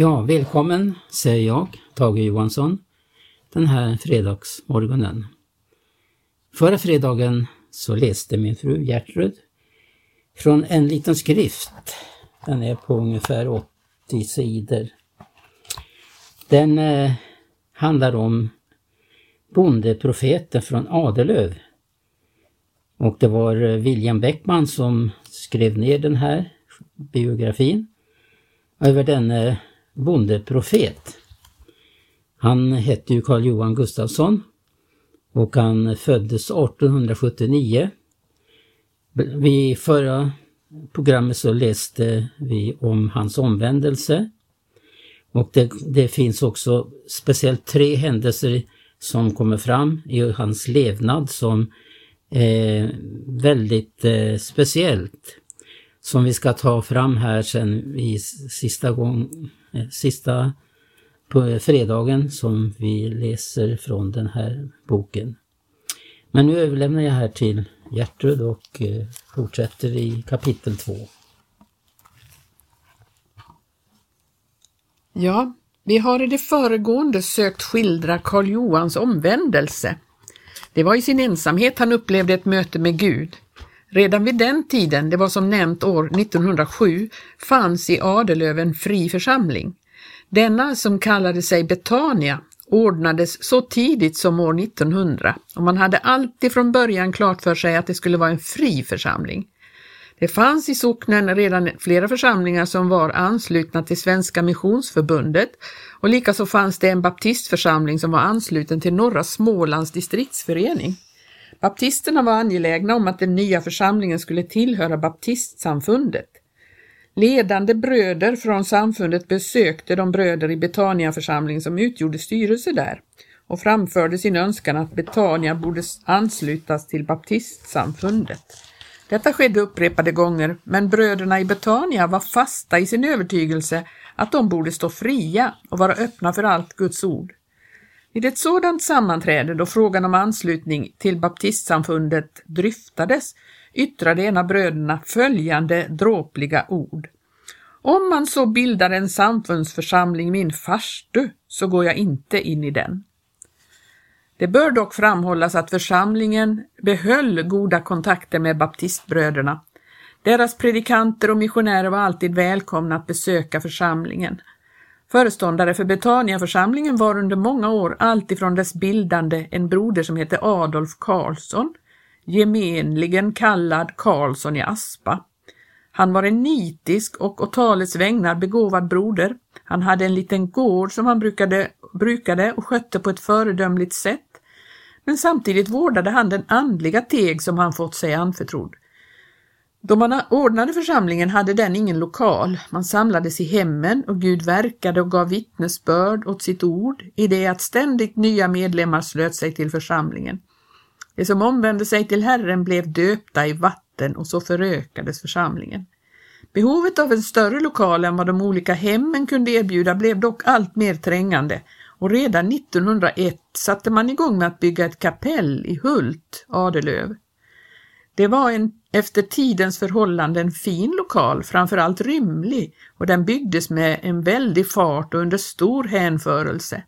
Ja, välkommen säger jag, Tage Johansson, den här fredagsmorgonen. Förra fredagen så läste min fru Gertrud från en liten skrift. Den är på ungefär 80 sidor. Den eh, handlar om bondeprofeten från Adelöv. Och det var eh, William Bäckman som skrev ner den här biografin över denne bondeprofet. Han hette ju Karl Johan Gustafsson och han föddes 1879. Vid förra programmet så läste vi om hans omvändelse. Och det, det finns också speciellt tre händelser som kommer fram i hans levnad som är väldigt eh, speciellt. Som vi ska ta fram här sen i sista gång, Eh, sista på eh, fredagen som vi läser från den här boken. Men nu överlämnar jag här till Gertrud och eh, fortsätter i kapitel 2. Ja, vi har i det föregående sökt skildra Karl Johans omvändelse. Det var i sin ensamhet han upplevde ett möte med Gud. Redan vid den tiden, det var som nämnt år 1907, fanns i Adelöv en fri församling. Denna, som kallade sig Betania, ordnades så tidigt som år 1900 och man hade alltid från början klart för sig att det skulle vara en fri församling. Det fanns i socknen redan flera församlingar som var anslutna till Svenska Missionsförbundet och likaså fanns det en baptistförsamling som var ansluten till norra Smålands distriktsförening. Baptisterna var angelägna om att den nya församlingen skulle tillhöra baptistsamfundet. Ledande bröder från samfundet besökte de bröder i Betania församling som utgjorde styrelse där och framförde sin önskan att Betania borde anslutas till baptistsamfundet. Detta skedde upprepade gånger, men bröderna i Betania var fasta i sin övertygelse att de borde stå fria och vara öppna för allt Guds ord. Vid ett sådant sammanträde då frågan om anslutning till baptistsamfundet dryftades yttrade en av bröderna följande dråpliga ord. Om man så bildar en samfundsförsamling min farstu så går jag inte in i den. Det bör dock framhållas att församlingen behöll goda kontakter med baptistbröderna. Deras predikanter och missionärer var alltid välkomna att besöka församlingen. Föreståndare för Betaniaförsamlingen var under många år alltifrån dess bildande en broder som hette Adolf Karlsson, gemenligen kallad Karlsson i Aspa. Han var en nitisk och å talets vägnar begåvad broder. Han hade en liten gård som han brukade, brukade och skötte på ett föredömligt sätt. Men samtidigt vårdade han den andliga teg som han fått sig anförtrodd. Då man ordnade församlingen hade den ingen lokal. Man samlades i hemmen och Gud verkade och gav vittnesbörd åt sitt ord i det att ständigt nya medlemmar slöt sig till församlingen. De som omvände sig till Herren blev döpta i vatten och så förökades församlingen. Behovet av en större lokal än vad de olika hemmen kunde erbjuda blev dock allt mer trängande och redan 1901 satte man igång med att bygga ett kapell i Hult, Adelöv. Det var en efter tidens förhållanden fin lokal, framförallt rymlig, och den byggdes med en väldig fart och under stor hänförelse.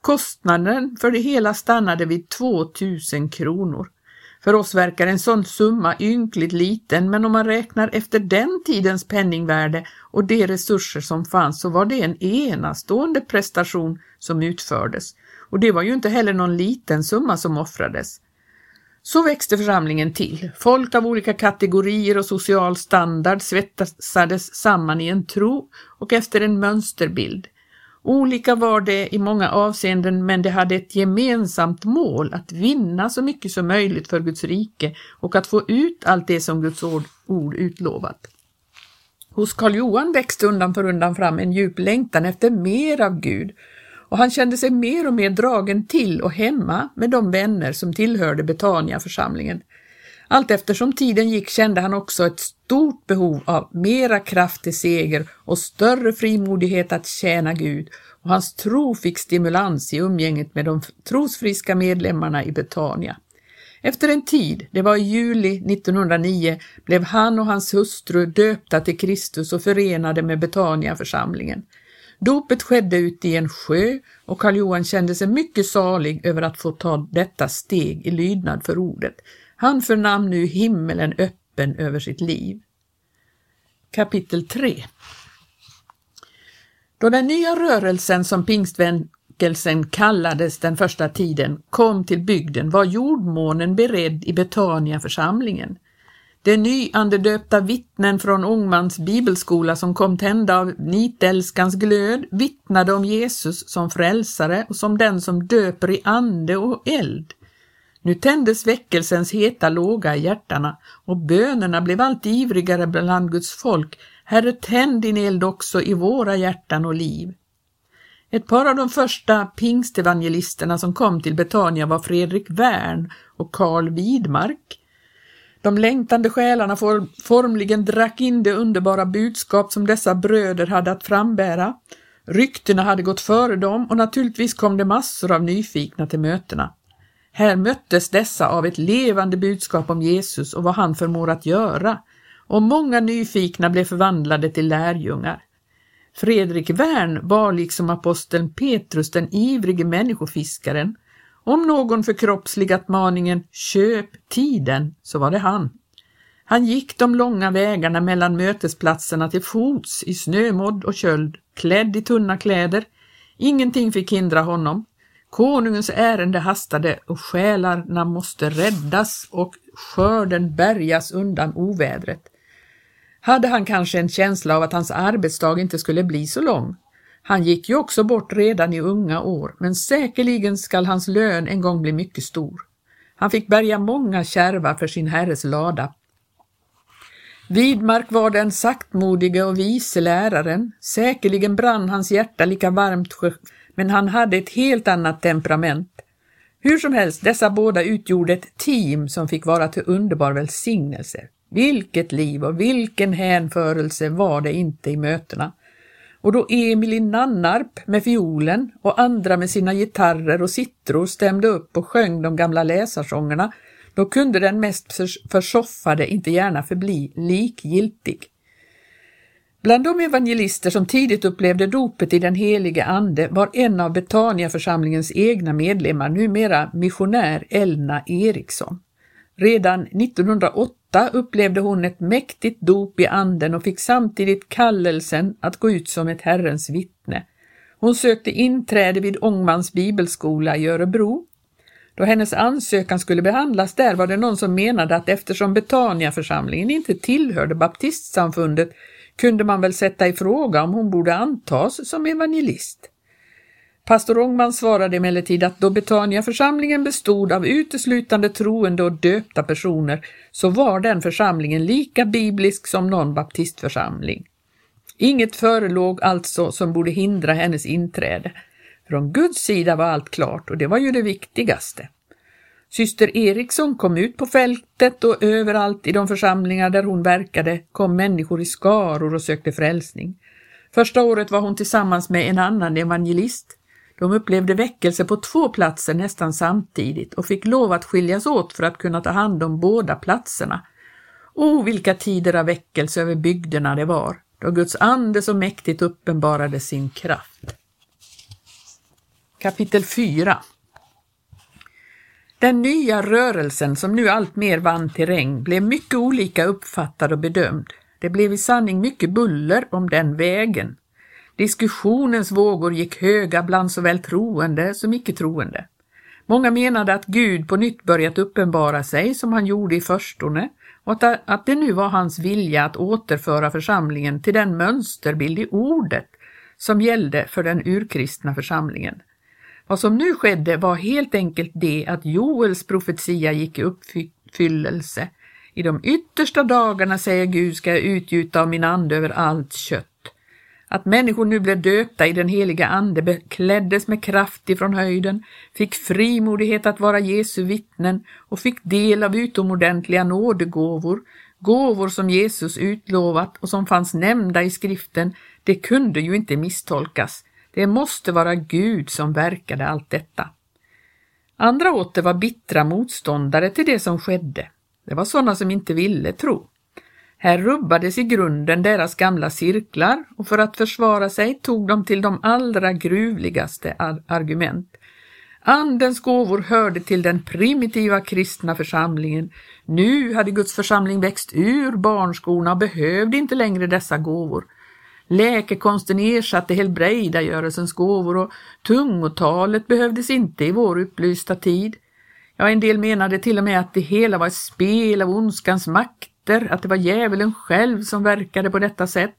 Kostnaden för det hela stannade vid 2000 kronor. För oss verkar en sån summa ynkligt liten, men om man räknar efter den tidens penningvärde och de resurser som fanns så var det en enastående prestation som utfördes. Och det var ju inte heller någon liten summa som offrades. Så växte församlingen till. Folk av olika kategorier och social standard svetsades samman i en tro och efter en mönsterbild. Olika var det i många avseenden men det hade ett gemensamt mål att vinna så mycket som möjligt för Guds rike och att få ut allt det som Guds ord utlovat. Hos Karl Johan växte undan för undan fram en djup längtan efter mer av Gud och han kände sig mer och mer dragen till och hemma med de vänner som tillhörde Betania-församlingen. Allt eftersom tiden gick kände han också ett stort behov av mera kraft till seger och större frimodighet att tjäna Gud och hans tro fick stimulans i umgänget med de trosfriska medlemmarna i Betania. Efter en tid, det var i juli 1909, blev han och hans hustru döpta till Kristus och förenade med Betania-församlingen. Dopet skedde ute i en sjö och Karl Johan kände sig mycket salig över att få ta detta steg i lydnad för ordet. Han förnam nu himmelen öppen över sitt liv. Kapitel 3 Då den nya rörelsen som pingstväckelsen kallades den första tiden kom till bygden var jordmånen beredd i Betania församlingen. De nyandedöpta vittnen från Ångmans bibelskola som kom tända av nitälskans glöd vittnade om Jesus som frälsare och som den som döper i ande och eld. Nu tändes väckelsens heta låga i hjärtarna och bönerna blev allt ivrigare bland Guds folk. Herre, tänd din eld också i våra hjärtan och liv. Ett par av de första pingstevangelisterna som kom till Betania var Fredrik Wern och Karl Widmark. De längtande själarna formligen drack in det underbara budskap som dessa bröder hade att frambära. Ryktena hade gått före dem och naturligtvis kom det massor av nyfikna till mötena. Här möttes dessa av ett levande budskap om Jesus och vad han förmår att göra, och många nyfikna blev förvandlade till lärjungar. Fredrik Wern var liksom aposteln Petrus den ivrige människofiskaren. Om någon förkroppsligat maningen ”köp tiden” så var det han. Han gick de långa vägarna mellan mötesplatserna till fots i snömodd och köld, klädd i tunna kläder. Ingenting fick hindra honom. Konungens ärende hastade och själarna måste räddas och skörden bärgas undan ovädret. Hade han kanske en känsla av att hans arbetsdag inte skulle bli så lång? Han gick ju också bort redan i unga år, men säkerligen skall hans lön en gång bli mycket stor. Han fick bärga många kärvar för sin herres lada. Vidmark var den saktmodige och vise läraren. Säkerligen brann hans hjärta lika varmt men han hade ett helt annat temperament. Hur som helst, dessa båda utgjorde ett team som fick vara till underbar välsignelse. Vilket liv och vilken hänförelse var det inte i mötena. Och då Emil i Nannarp med fiolen och andra med sina gitarrer och sittror stämde upp och sjöng de gamla läsarsångerna, då kunde den mest försoffade inte gärna förbli likgiltig. Bland de evangelister som tidigt upplevde dopet i den helige ande var en av Betaniaförsamlingens egna medlemmar, numera missionär Elna Eriksson. Redan 1908 upplevde hon ett mäktigt dop i anden och fick samtidigt kallelsen att gå ut som ett Herrens vittne. Hon sökte inträde vid Ångmans bibelskola i Örebro. Då hennes ansökan skulle behandlas där var det någon som menade att eftersom Betaniaförsamlingen inte tillhörde baptistsamfundet kunde man väl sätta i fråga om hon borde antas som evangelist. Pastor Ångman svarade emellertid att då Betaniaförsamlingen bestod av uteslutande troende och döpta personer så var den församlingen lika biblisk som någon baptistförsamling. Inget förelåg alltså som borde hindra hennes inträde. Från Guds sida var allt klart och det var ju det viktigaste. Syster Eriksson kom ut på fältet och överallt i de församlingar där hon verkade kom människor i skaror och sökte frälsning. Första året var hon tillsammans med en annan evangelist. De upplevde väckelse på två platser nästan samtidigt och fick lov att skiljas åt för att kunna ta hand om båda platserna. O, vilka tider av väckelse över bygderna det var, då Guds ande så mäktigt uppenbarade sin kraft. Kapitel 4 den nya rörelsen som nu alltmer vann terräng blev mycket olika uppfattad och bedömd. Det blev i sanning mycket buller om den vägen. Diskussionens vågor gick höga bland såväl troende som icke-troende. Många menade att Gud på nytt börjat uppenbara sig som han gjorde i förstone och att det nu var hans vilja att återföra församlingen till den mönsterbild i ordet som gällde för den urkristna församlingen. Vad som nu skedde var helt enkelt det att Joels profetia gick i uppfyllelse. I de yttersta dagarna, säger Gud, ska jag utgjuta av min ande över allt kött. Att människor nu blev döpta i den heliga ande, bekläddes med kraft ifrån höjden, fick frimodighet att vara Jesu vittnen och fick del av utomordentliga nådegåvor, gåvor som Jesus utlovat och som fanns nämnda i skriften, det kunde ju inte misstolkas. Det måste vara Gud som verkade allt detta. Andra åter var bittra motståndare till det som skedde. Det var sådana som inte ville tro. Här rubbades i grunden deras gamla cirklar och för att försvara sig tog de till de allra gruvligaste argument. Andens gåvor hörde till den primitiva kristna församlingen. Nu hade Guds församling växt ur barnskorna och behövde inte längre dessa gåvor. Läkekonsten ersatte helbrägdagörelsens gåvor och tungotalet behövdes inte i vår upplysta tid. Ja, en del menade till och med att det hela var ett spel av ondskans makt efter att det var djävulen själv som verkade på detta sätt.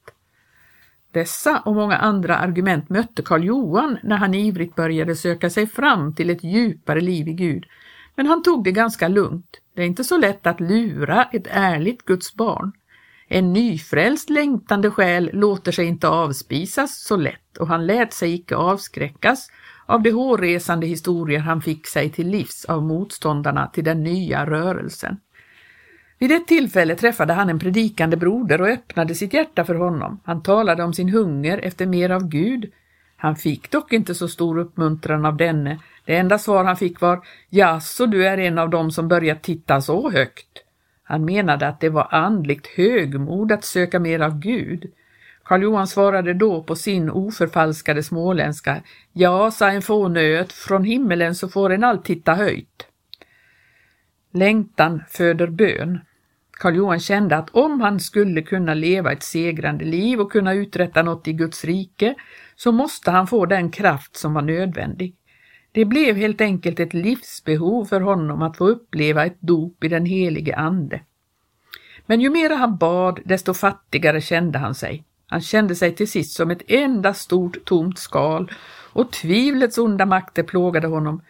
Dessa och många andra argument mötte Karl Johan när han ivrigt började söka sig fram till ett djupare liv i Gud. Men han tog det ganska lugnt. Det är inte så lätt att lura ett ärligt Guds barn. En nyfrälst längtande själ låter sig inte avspisas så lätt och han lät sig icke avskräckas av de hårresande historier han fick sig till livs av motståndarna till den nya rörelsen. Vid ett tillfälle träffade han en predikande broder och öppnade sitt hjärta för honom. Han talade om sin hunger efter mer av Gud. Han fick dock inte så stor uppmuntran av denne. Det enda svar han fick var ”Ja, så du är en av dem som börjat titta så högt”. Han menade att det var andligt högmod att söka mer av Gud. Karl Johan svarade då på sin oförfalskade småländska. Ja, sa en fånöt, från himmelen så får en allt titta höjt. Längtan föder bön. Karl Johan kände att om han skulle kunna leva ett segrande liv och kunna uträtta något i Guds rike så måste han få den kraft som var nödvändig. Det blev helt enkelt ett livsbehov för honom att få uppleva ett dop i den helige Ande. Men ju mera han bad, desto fattigare kände han sig. Han kände sig till sist som ett enda stort tomt skal och tvivlets onda makter plågade honom.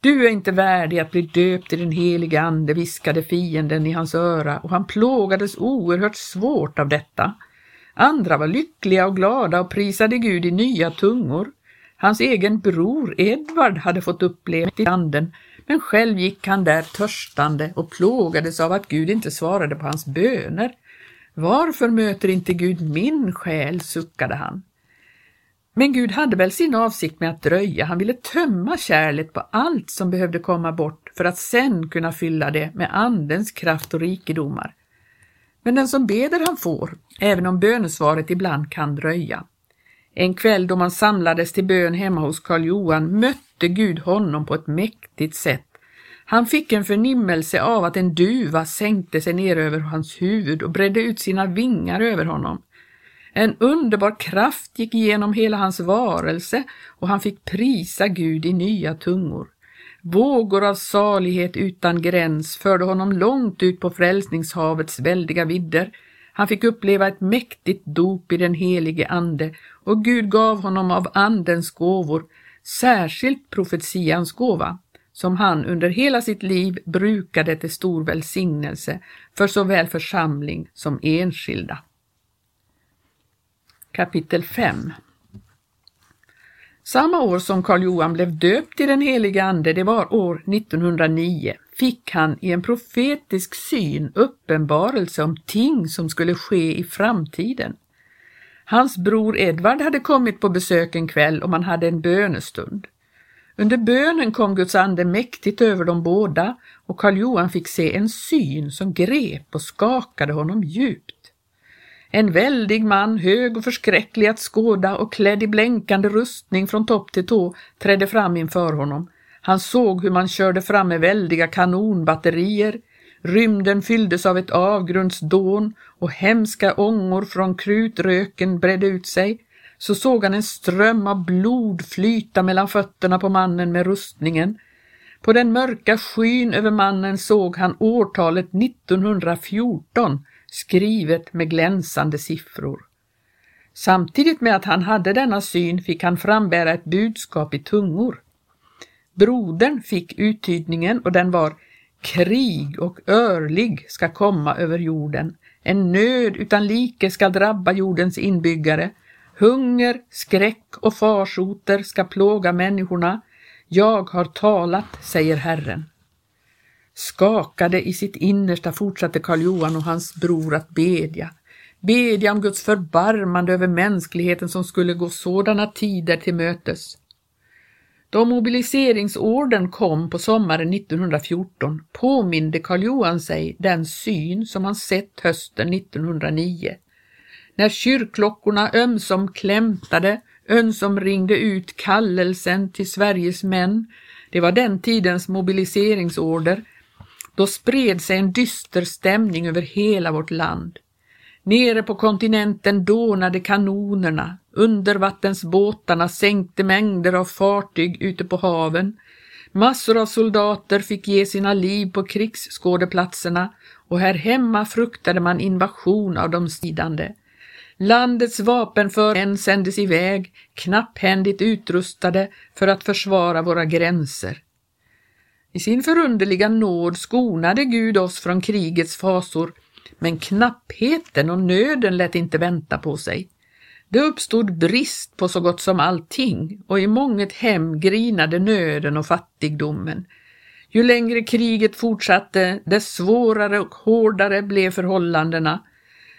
Du är inte värdig att bli döpt i den helige Ande, viskade fienden i hans öra och han plågades oerhört svårt av detta. Andra var lyckliga och glada och prisade Gud i nya tungor. Hans egen bror Edvard hade fått uppleva i anden, men själv gick han där törstande och plågades av att Gud inte svarade på hans böner. Varför möter inte Gud min själ, suckade han. Men Gud hade väl sin avsikt med att dröja, han ville tömma kärlet på allt som behövde komma bort för att sen kunna fylla det med Andens kraft och rikedomar. Men den som beder han får, även om bönesvaret ibland kan dröja. En kväll då man samlades till bön hemma hos Karl Johan mötte Gud honom på ett mäktigt sätt. Han fick en förnimmelse av att en duva sänkte sig ner över hans huvud och bredde ut sina vingar över honom. En underbar kraft gick igenom hela hans varelse och han fick prisa Gud i nya tungor. Vågor av salighet utan gräns förde honom långt ut på frälsningshavets väldiga vidder. Han fick uppleva ett mäktigt dop i den helige Ande och Gud gav honom av Andens gåvor, särskilt profetians gåva, som han under hela sitt liv brukade till stor välsignelse för såväl församling som enskilda. Kapitel 5 Samma år som Karl Johan blev döpt i den heliga Ande, det var år 1909, fick han i en profetisk syn uppenbarelse om ting som skulle ske i framtiden. Hans bror Edvard hade kommit på besök en kväll och man hade en bönestund. Under bönen kom Guds ande mäktigt över dem båda och Karl Johan fick se en syn som grep och skakade honom djupt. En väldig man, hög och förskräcklig att skåda och klädd i blänkande rustning från topp till tå, trädde fram inför honom. Han såg hur man körde fram med väldiga kanonbatterier. Rymden fylldes av ett avgrundsdån och hemska ångor från krutröken bredde ut sig. Så såg han en ström av blod flyta mellan fötterna på mannen med rustningen. På den mörka skyn över mannen såg han årtalet 1914 skrivet med glänsande siffror. Samtidigt med att han hade denna syn fick han frambära ett budskap i tungor. Brodern fick uttydningen och den var Krig och örlig ska komma över jorden. En nöd utan like ska drabba jordens inbyggare. Hunger, skräck och farsoter ska plåga människorna. Jag har talat, säger Herren. Skakade i sitt innersta fortsatte Karl Johan och hans bror att bedja. Bedja om Guds förbarmande över mänskligheten som skulle gå sådana tider till mötes. Då mobiliseringsorden kom på sommaren 1914 påminde Karl Johan sig den syn som han sett hösten 1909. När kyrkklockorna ömsom klämtade, ömsom ringde ut kallelsen till Sveriges män, det var den tidens mobiliseringsorder, då spred sig en dyster stämning över hela vårt land. Nere på kontinenten dånade kanonerna, undervattensbåtarna sänkte mängder av fartyg ute på haven, massor av soldater fick ge sina liv på krigsskådeplatserna och här hemma fruktade man invasion av de stridande. Landets vapenförmän sändes iväg, knapphändigt utrustade för att försvara våra gränser. I sin förunderliga nåd skonade Gud oss från krigets fasor men knappheten och nöden lät inte vänta på sig. Det uppstod brist på så gott som allting och i månget hem grinade nöden och fattigdomen. Ju längre kriget fortsatte, desto svårare och hårdare blev förhållandena.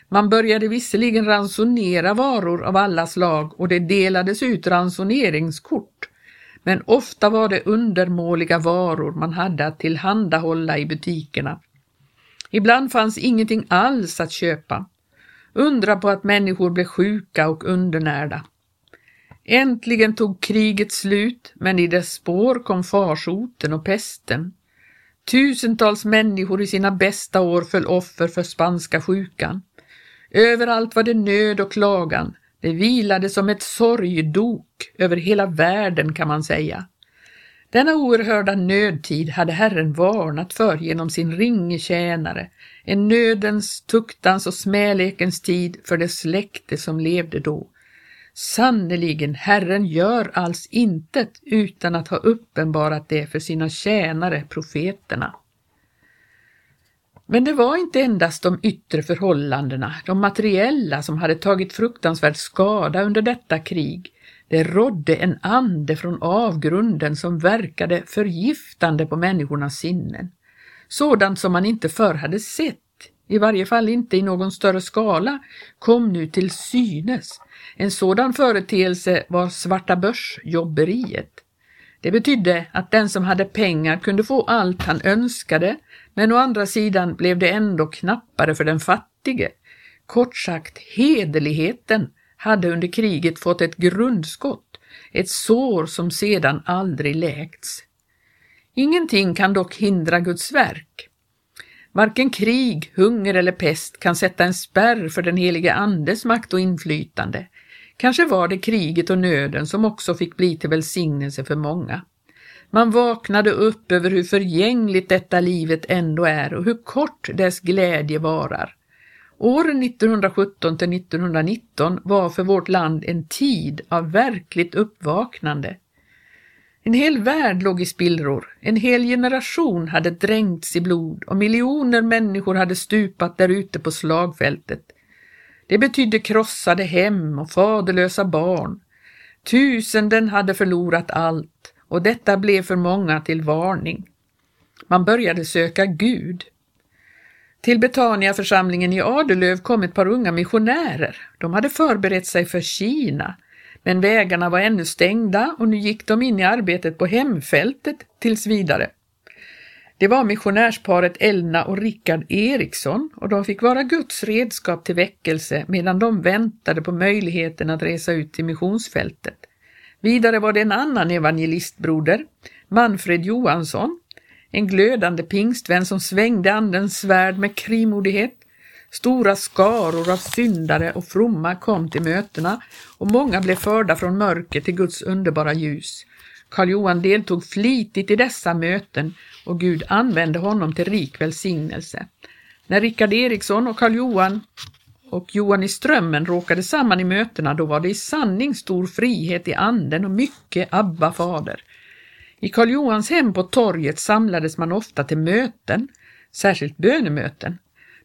Man började visserligen ransonera varor av alla slag och det delades ut ransoneringskort, men ofta var det undermåliga varor man hade att tillhandahålla i butikerna. Ibland fanns ingenting alls att köpa. Undra på att människor blev sjuka och undernärda. Äntligen tog kriget slut, men i dess spår kom farsoten och pesten. Tusentals människor i sina bästa år föll offer för spanska sjukan. Överallt var det nöd och klagan. Det vilade som ett sorgdok över hela världen kan man säga. Denna oerhörda nödtid hade Herren varnat för genom sin ringe tjänare, en nödens, tuktans och smälekens tid för det släkte som levde då. Sannerligen, Herren gör alls intet utan att ha uppenbarat det för sina tjänare, profeterna. Men det var inte endast de yttre förhållandena, de materiella, som hade tagit fruktansvärd skada under detta krig. Det rådde en ande från avgrunden som verkade förgiftande på människornas sinnen. Sådant som man inte förr hade sett, i varje fall inte i någon större skala, kom nu till synes. En sådan företeelse var svarta börsjobberiet. Det betydde att den som hade pengar kunde få allt han önskade, men å andra sidan blev det ändå knappare för den fattige. Kort sagt, hederligheten hade under kriget fått ett grundskott, ett sår som sedan aldrig läkts. Ingenting kan dock hindra Guds verk. Varken krig, hunger eller pest kan sätta en spärr för den helige Andes makt och inflytande. Kanske var det kriget och nöden som också fick bli till välsignelse för många. Man vaknade upp över hur förgängligt detta livet ändå är och hur kort dess glädje varar. Åren 1917 till 1919 var för vårt land en tid av verkligt uppvaknande. En hel värld låg i spillror, en hel generation hade dränkts i blod och miljoner människor hade stupat där ute på slagfältet. Det betydde krossade hem och faderlösa barn. Tusenden hade förlorat allt och detta blev för många till varning. Man började söka Gud. Till Betania-församlingen i Adelöv kom ett par unga missionärer. De hade förberett sig för Kina, men vägarna var ännu stängda och nu gick de in i arbetet på hemfältet tills vidare. Det var missionärsparet Elna och Rickard Eriksson och de fick vara Guds redskap till väckelse medan de väntade på möjligheten att resa ut till missionsfältet. Vidare var det en annan evangelistbroder, Manfred Johansson, en glödande pingstvän som svängde andens svärd med krimodighet. Stora skaror av syndare och fromma kom till mötena och många blev förda från mörker till Guds underbara ljus. Karl Johan deltog flitigt i dessa möten och Gud använde honom till rik välsignelse. När Rickard Eriksson och Karl Johan och Johan i Strömmen råkade samman i mötena, då var det i sanning stor frihet i anden och mycket Abba fader. I Karl Johans hem på torget samlades man ofta till möten, särskilt bönemöten.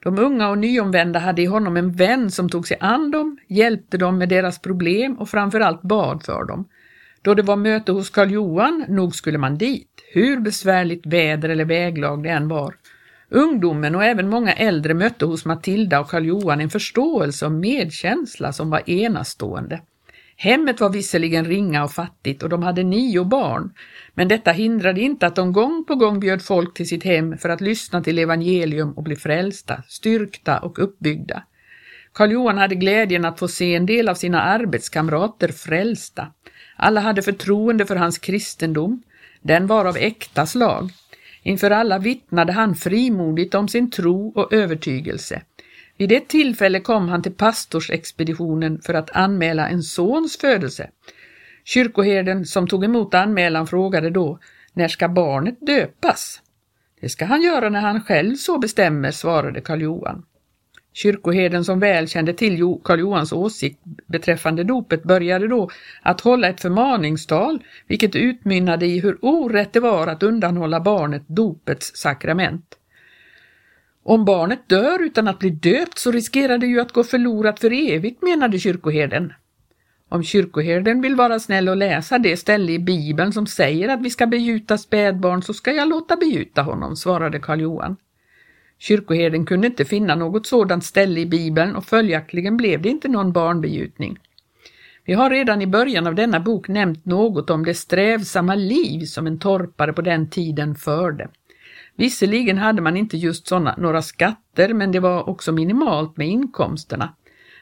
De unga och nyomvända hade i honom en vän som tog sig an dem, hjälpte dem med deras problem och framförallt bad för dem. Då det var möte hos Karl Johan, nog skulle man dit, hur besvärligt väder eller väglag det än var. Ungdomen och även många äldre mötte hos Matilda och Karl Johan en förståelse och medkänsla som var enastående. Hemmet var visserligen ringa och fattigt och de hade nio barn, men detta hindrade inte att de gång på gång bjöd folk till sitt hem för att lyssna till evangelium och bli frälsta, styrkta och uppbyggda. Karl Johan hade glädjen att få se en del av sina arbetskamrater frälsta. Alla hade förtroende för hans kristendom. Den var av äkta slag. Inför alla vittnade han frimodigt om sin tro och övertygelse. Vid ett tillfälle kom han till pastorsexpeditionen för att anmäla en sons födelse. Kyrkoherden som tog emot anmälan frågade då, när ska barnet döpas? Det ska han göra när han själv så bestämmer, svarade Karl Johan. Kyrkoherden som väl kände till Karl Johans åsikt beträffande dopet började då att hålla ett förmaningstal, vilket utmynnade i hur orätt det var att undanhålla barnet dopets sakrament. Om barnet dör utan att bli döpt så riskerar det ju att gå förlorat för evigt, menade kyrkoherden. Om kyrkoherden vill vara snäll och läsa det ställe i Bibeln som säger att vi ska begjuta spädbarn så ska jag låta begjuta honom, svarade Karl Johan. Kyrkoherden kunde inte finna något sådant ställe i Bibeln och följaktligen blev det inte någon barnbegjutning. Vi har redan i början av denna bok nämnt något om det strävsamma liv som en torpare på den tiden förde. Visserligen hade man inte just sådana några skatter, men det var också minimalt med inkomsterna.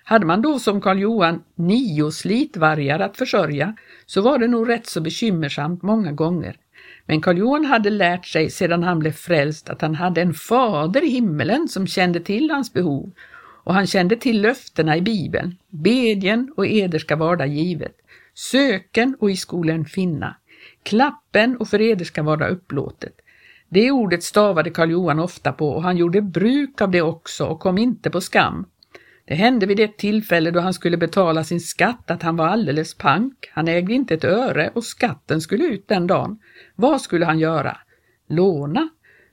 Hade man då som Karl Johan nio slitvargar att försörja så var det nog rätt så bekymmersamt många gånger. Men Karl Johan hade lärt sig sedan han blev frälst att han hade en fader i himmelen som kände till hans behov och han kände till löftena i Bibeln. Bedjen och eder ska varda givet. Söken och i skolan finna. Klappen och för eder ska vara upplåtet. Det ordet stavade Karl Johan ofta på och han gjorde bruk av det också och kom inte på skam. Det hände vid ett tillfälle då han skulle betala sin skatt att han var alldeles pank. Han ägde inte ett öre och skatten skulle ut den dagen. Vad skulle han göra? Låna?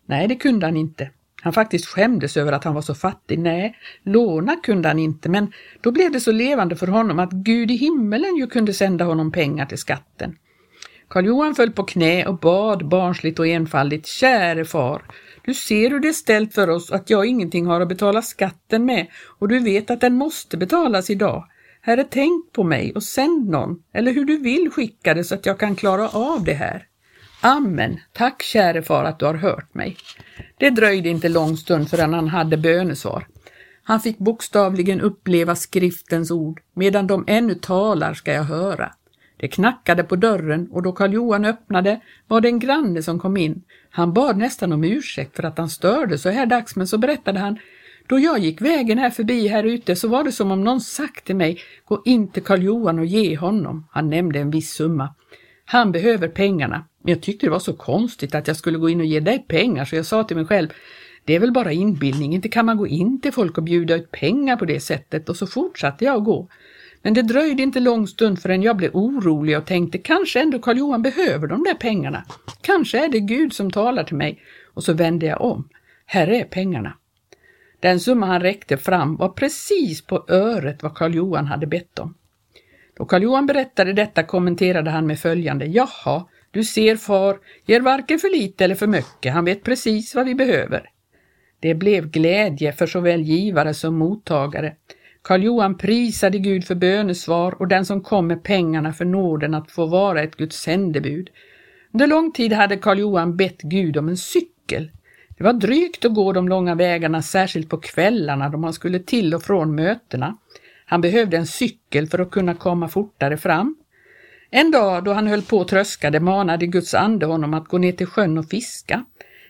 Nej, det kunde han inte. Han faktiskt skämdes över att han var så fattig. Nej, låna kunde han inte, men då blev det så levande för honom att Gud i himmelen ju kunde sända honom pengar till skatten. Karl Johan föll på knä och bad barnsligt och enfaldigt, käre far, du ser hur det är ställt för oss att jag ingenting har att betala skatten med och du vet att den måste betalas idag. Herre, tänk på mig och sänd någon, eller hur du vill skicka det så att jag kan klara av det här. Amen. Tack käre far att du har hört mig. Det dröjde inte lång stund förrän han hade bönesvar. Han fick bokstavligen uppleva skriftens ord. Medan de ännu talar ska jag höra. Det knackade på dörren och då Karl Johan öppnade var det en granne som kom in. Han bad nästan om ursäkt för att han störde så här dags men så berättade han då jag gick vägen här förbi här ute så var det som om någon sagt till mig gå in till Karl Johan och ge honom. Han nämnde en viss summa. Han behöver pengarna. Men jag tyckte det var så konstigt att jag skulle gå in och ge dig pengar så jag sa till mig själv det är väl bara inbildning, inte kan man gå in till folk och bjuda ut pengar på det sättet och så fortsatte jag att gå. Men det dröjde inte lång stund förrän jag blev orolig och tänkte kanske ändå Karl Johan behöver de där pengarna. Kanske är det Gud som talar till mig. Och så vände jag om. Här är pengarna. Den summa han räckte fram var precis på öret vad Karl Johan hade bett om. Då Karl Johan berättade detta kommenterade han med följande. Jaha, du ser far, ger varken för lite eller för mycket, han vet precis vad vi behöver. Det blev glädje för såväl givare som mottagare. Karl Johan prisade Gud för bönesvar och den som kom med pengarna för nåden att få vara ett Guds sändebud. Under lång tid hade Karl Johan bett Gud om en cykel. Det var drygt att gå de långa vägarna, särskilt på kvällarna då man skulle till och från mötena. Han behövde en cykel för att kunna komma fortare fram. En dag då han höll på och tröskade manade Guds ande honom att gå ner till sjön och fiska.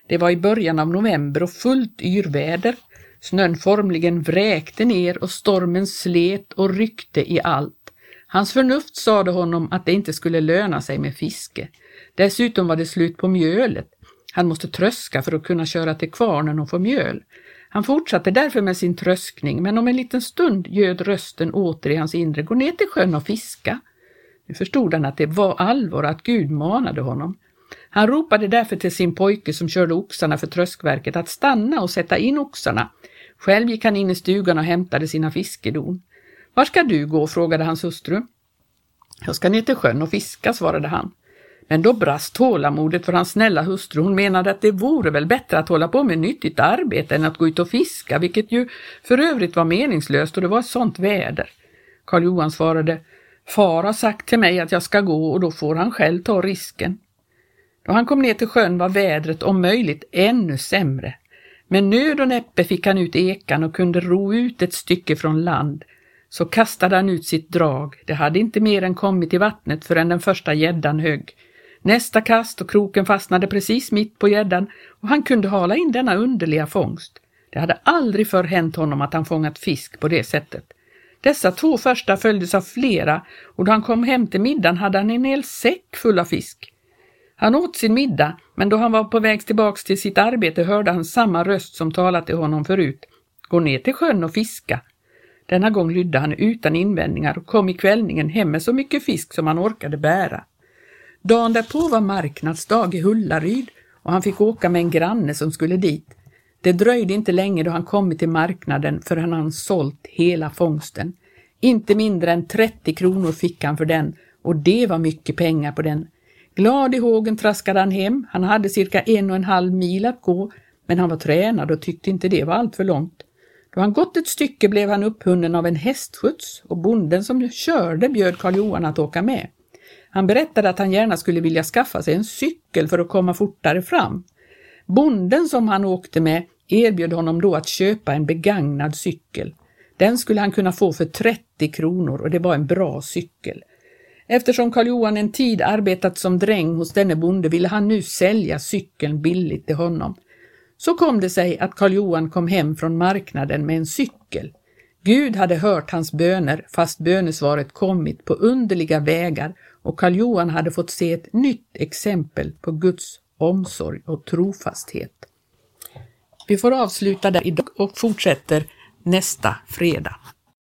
Det var i början av november och fullt yrväder. Snön formligen vräkte ner och stormen slet och ryckte i allt. Hans förnuft sade honom att det inte skulle löna sig med fiske. Dessutom var det slut på mjölet. Han måste tröska för att kunna köra till kvarnen och få mjöl. Han fortsatte därför med sin tröskning, men om en liten stund göd rösten åter i hans inre, gå ner till sjön och fiska. Nu förstod han att det var allvar, att Gud manade honom. Han ropade därför till sin pojke som körde oxarna för tröskverket att stanna och sätta in oxarna. Själv gick han in i stugan och hämtade sina fiskedon. Var ska du gå? frågade hans hustru. Jag ska ner till sjön och fiska, svarade han. Men då brast tålamodet för hans snälla hustru. Hon menade att det vore väl bättre att hålla på med nyttigt arbete än att gå ut och fiska, vilket ju för övrigt var meningslöst och det var ett sånt väder. Karl Johan svarade, Far har sagt till mig att jag ska gå och då får han själv ta risken. Då han kom ner till sjön var vädret om möjligt ännu sämre. Med nöd och näppe fick han ut ekan och kunde ro ut ett stycke från land. Så kastade han ut sitt drag. Det hade inte mer än kommit i vattnet förrän den första gäddan högg. Nästa kast och kroken fastnade precis mitt på gäddan och han kunde hala in denna underliga fångst. Det hade aldrig förr hänt honom att han fångat fisk på det sättet. Dessa två första följdes av flera och då han kom hem till middagen hade han en hel säck full av fisk. Han åt sin middag, men då han var på väg tillbaks till sitt arbete hörde han samma röst som talat till honom förut. Gå ner till sjön och fiska. Denna gång lydde han utan invändningar och kom i kvällningen hem med så mycket fisk som han orkade bära. Dagen därpå var marknadsdag i Hullaryd och han fick åka med en granne som skulle dit. Det dröjde inte länge då han kommit till marknaden förrän han sålt hela fångsten. Inte mindre än 30 kronor fick han för den och det var mycket pengar på den. Glad i hågen traskade han hem. Han hade cirka en och en halv mil att gå, men han var tränad och tyckte inte det var allt för långt. Då han gått ett stycke blev han upphunnen av en hästskjuts och bonden som körde bjöd Karl Johan att åka med. Han berättade att han gärna skulle vilja skaffa sig en cykel för att komma fortare fram. Bonden som han åkte med erbjöd honom då att köpa en begagnad cykel. Den skulle han kunna få för 30 kronor och det var en bra cykel. Eftersom Karl Johan en tid arbetat som dräng hos denne bonde ville han nu sälja cykeln billigt till honom. Så kom det sig att Karl Johan kom hem från marknaden med en cykel. Gud hade hört hans böner fast bönesvaret kommit på underliga vägar och Karl Johan hade fått se ett nytt exempel på Guds omsorg och trofasthet. Vi får avsluta där idag och fortsätter nästa fredag.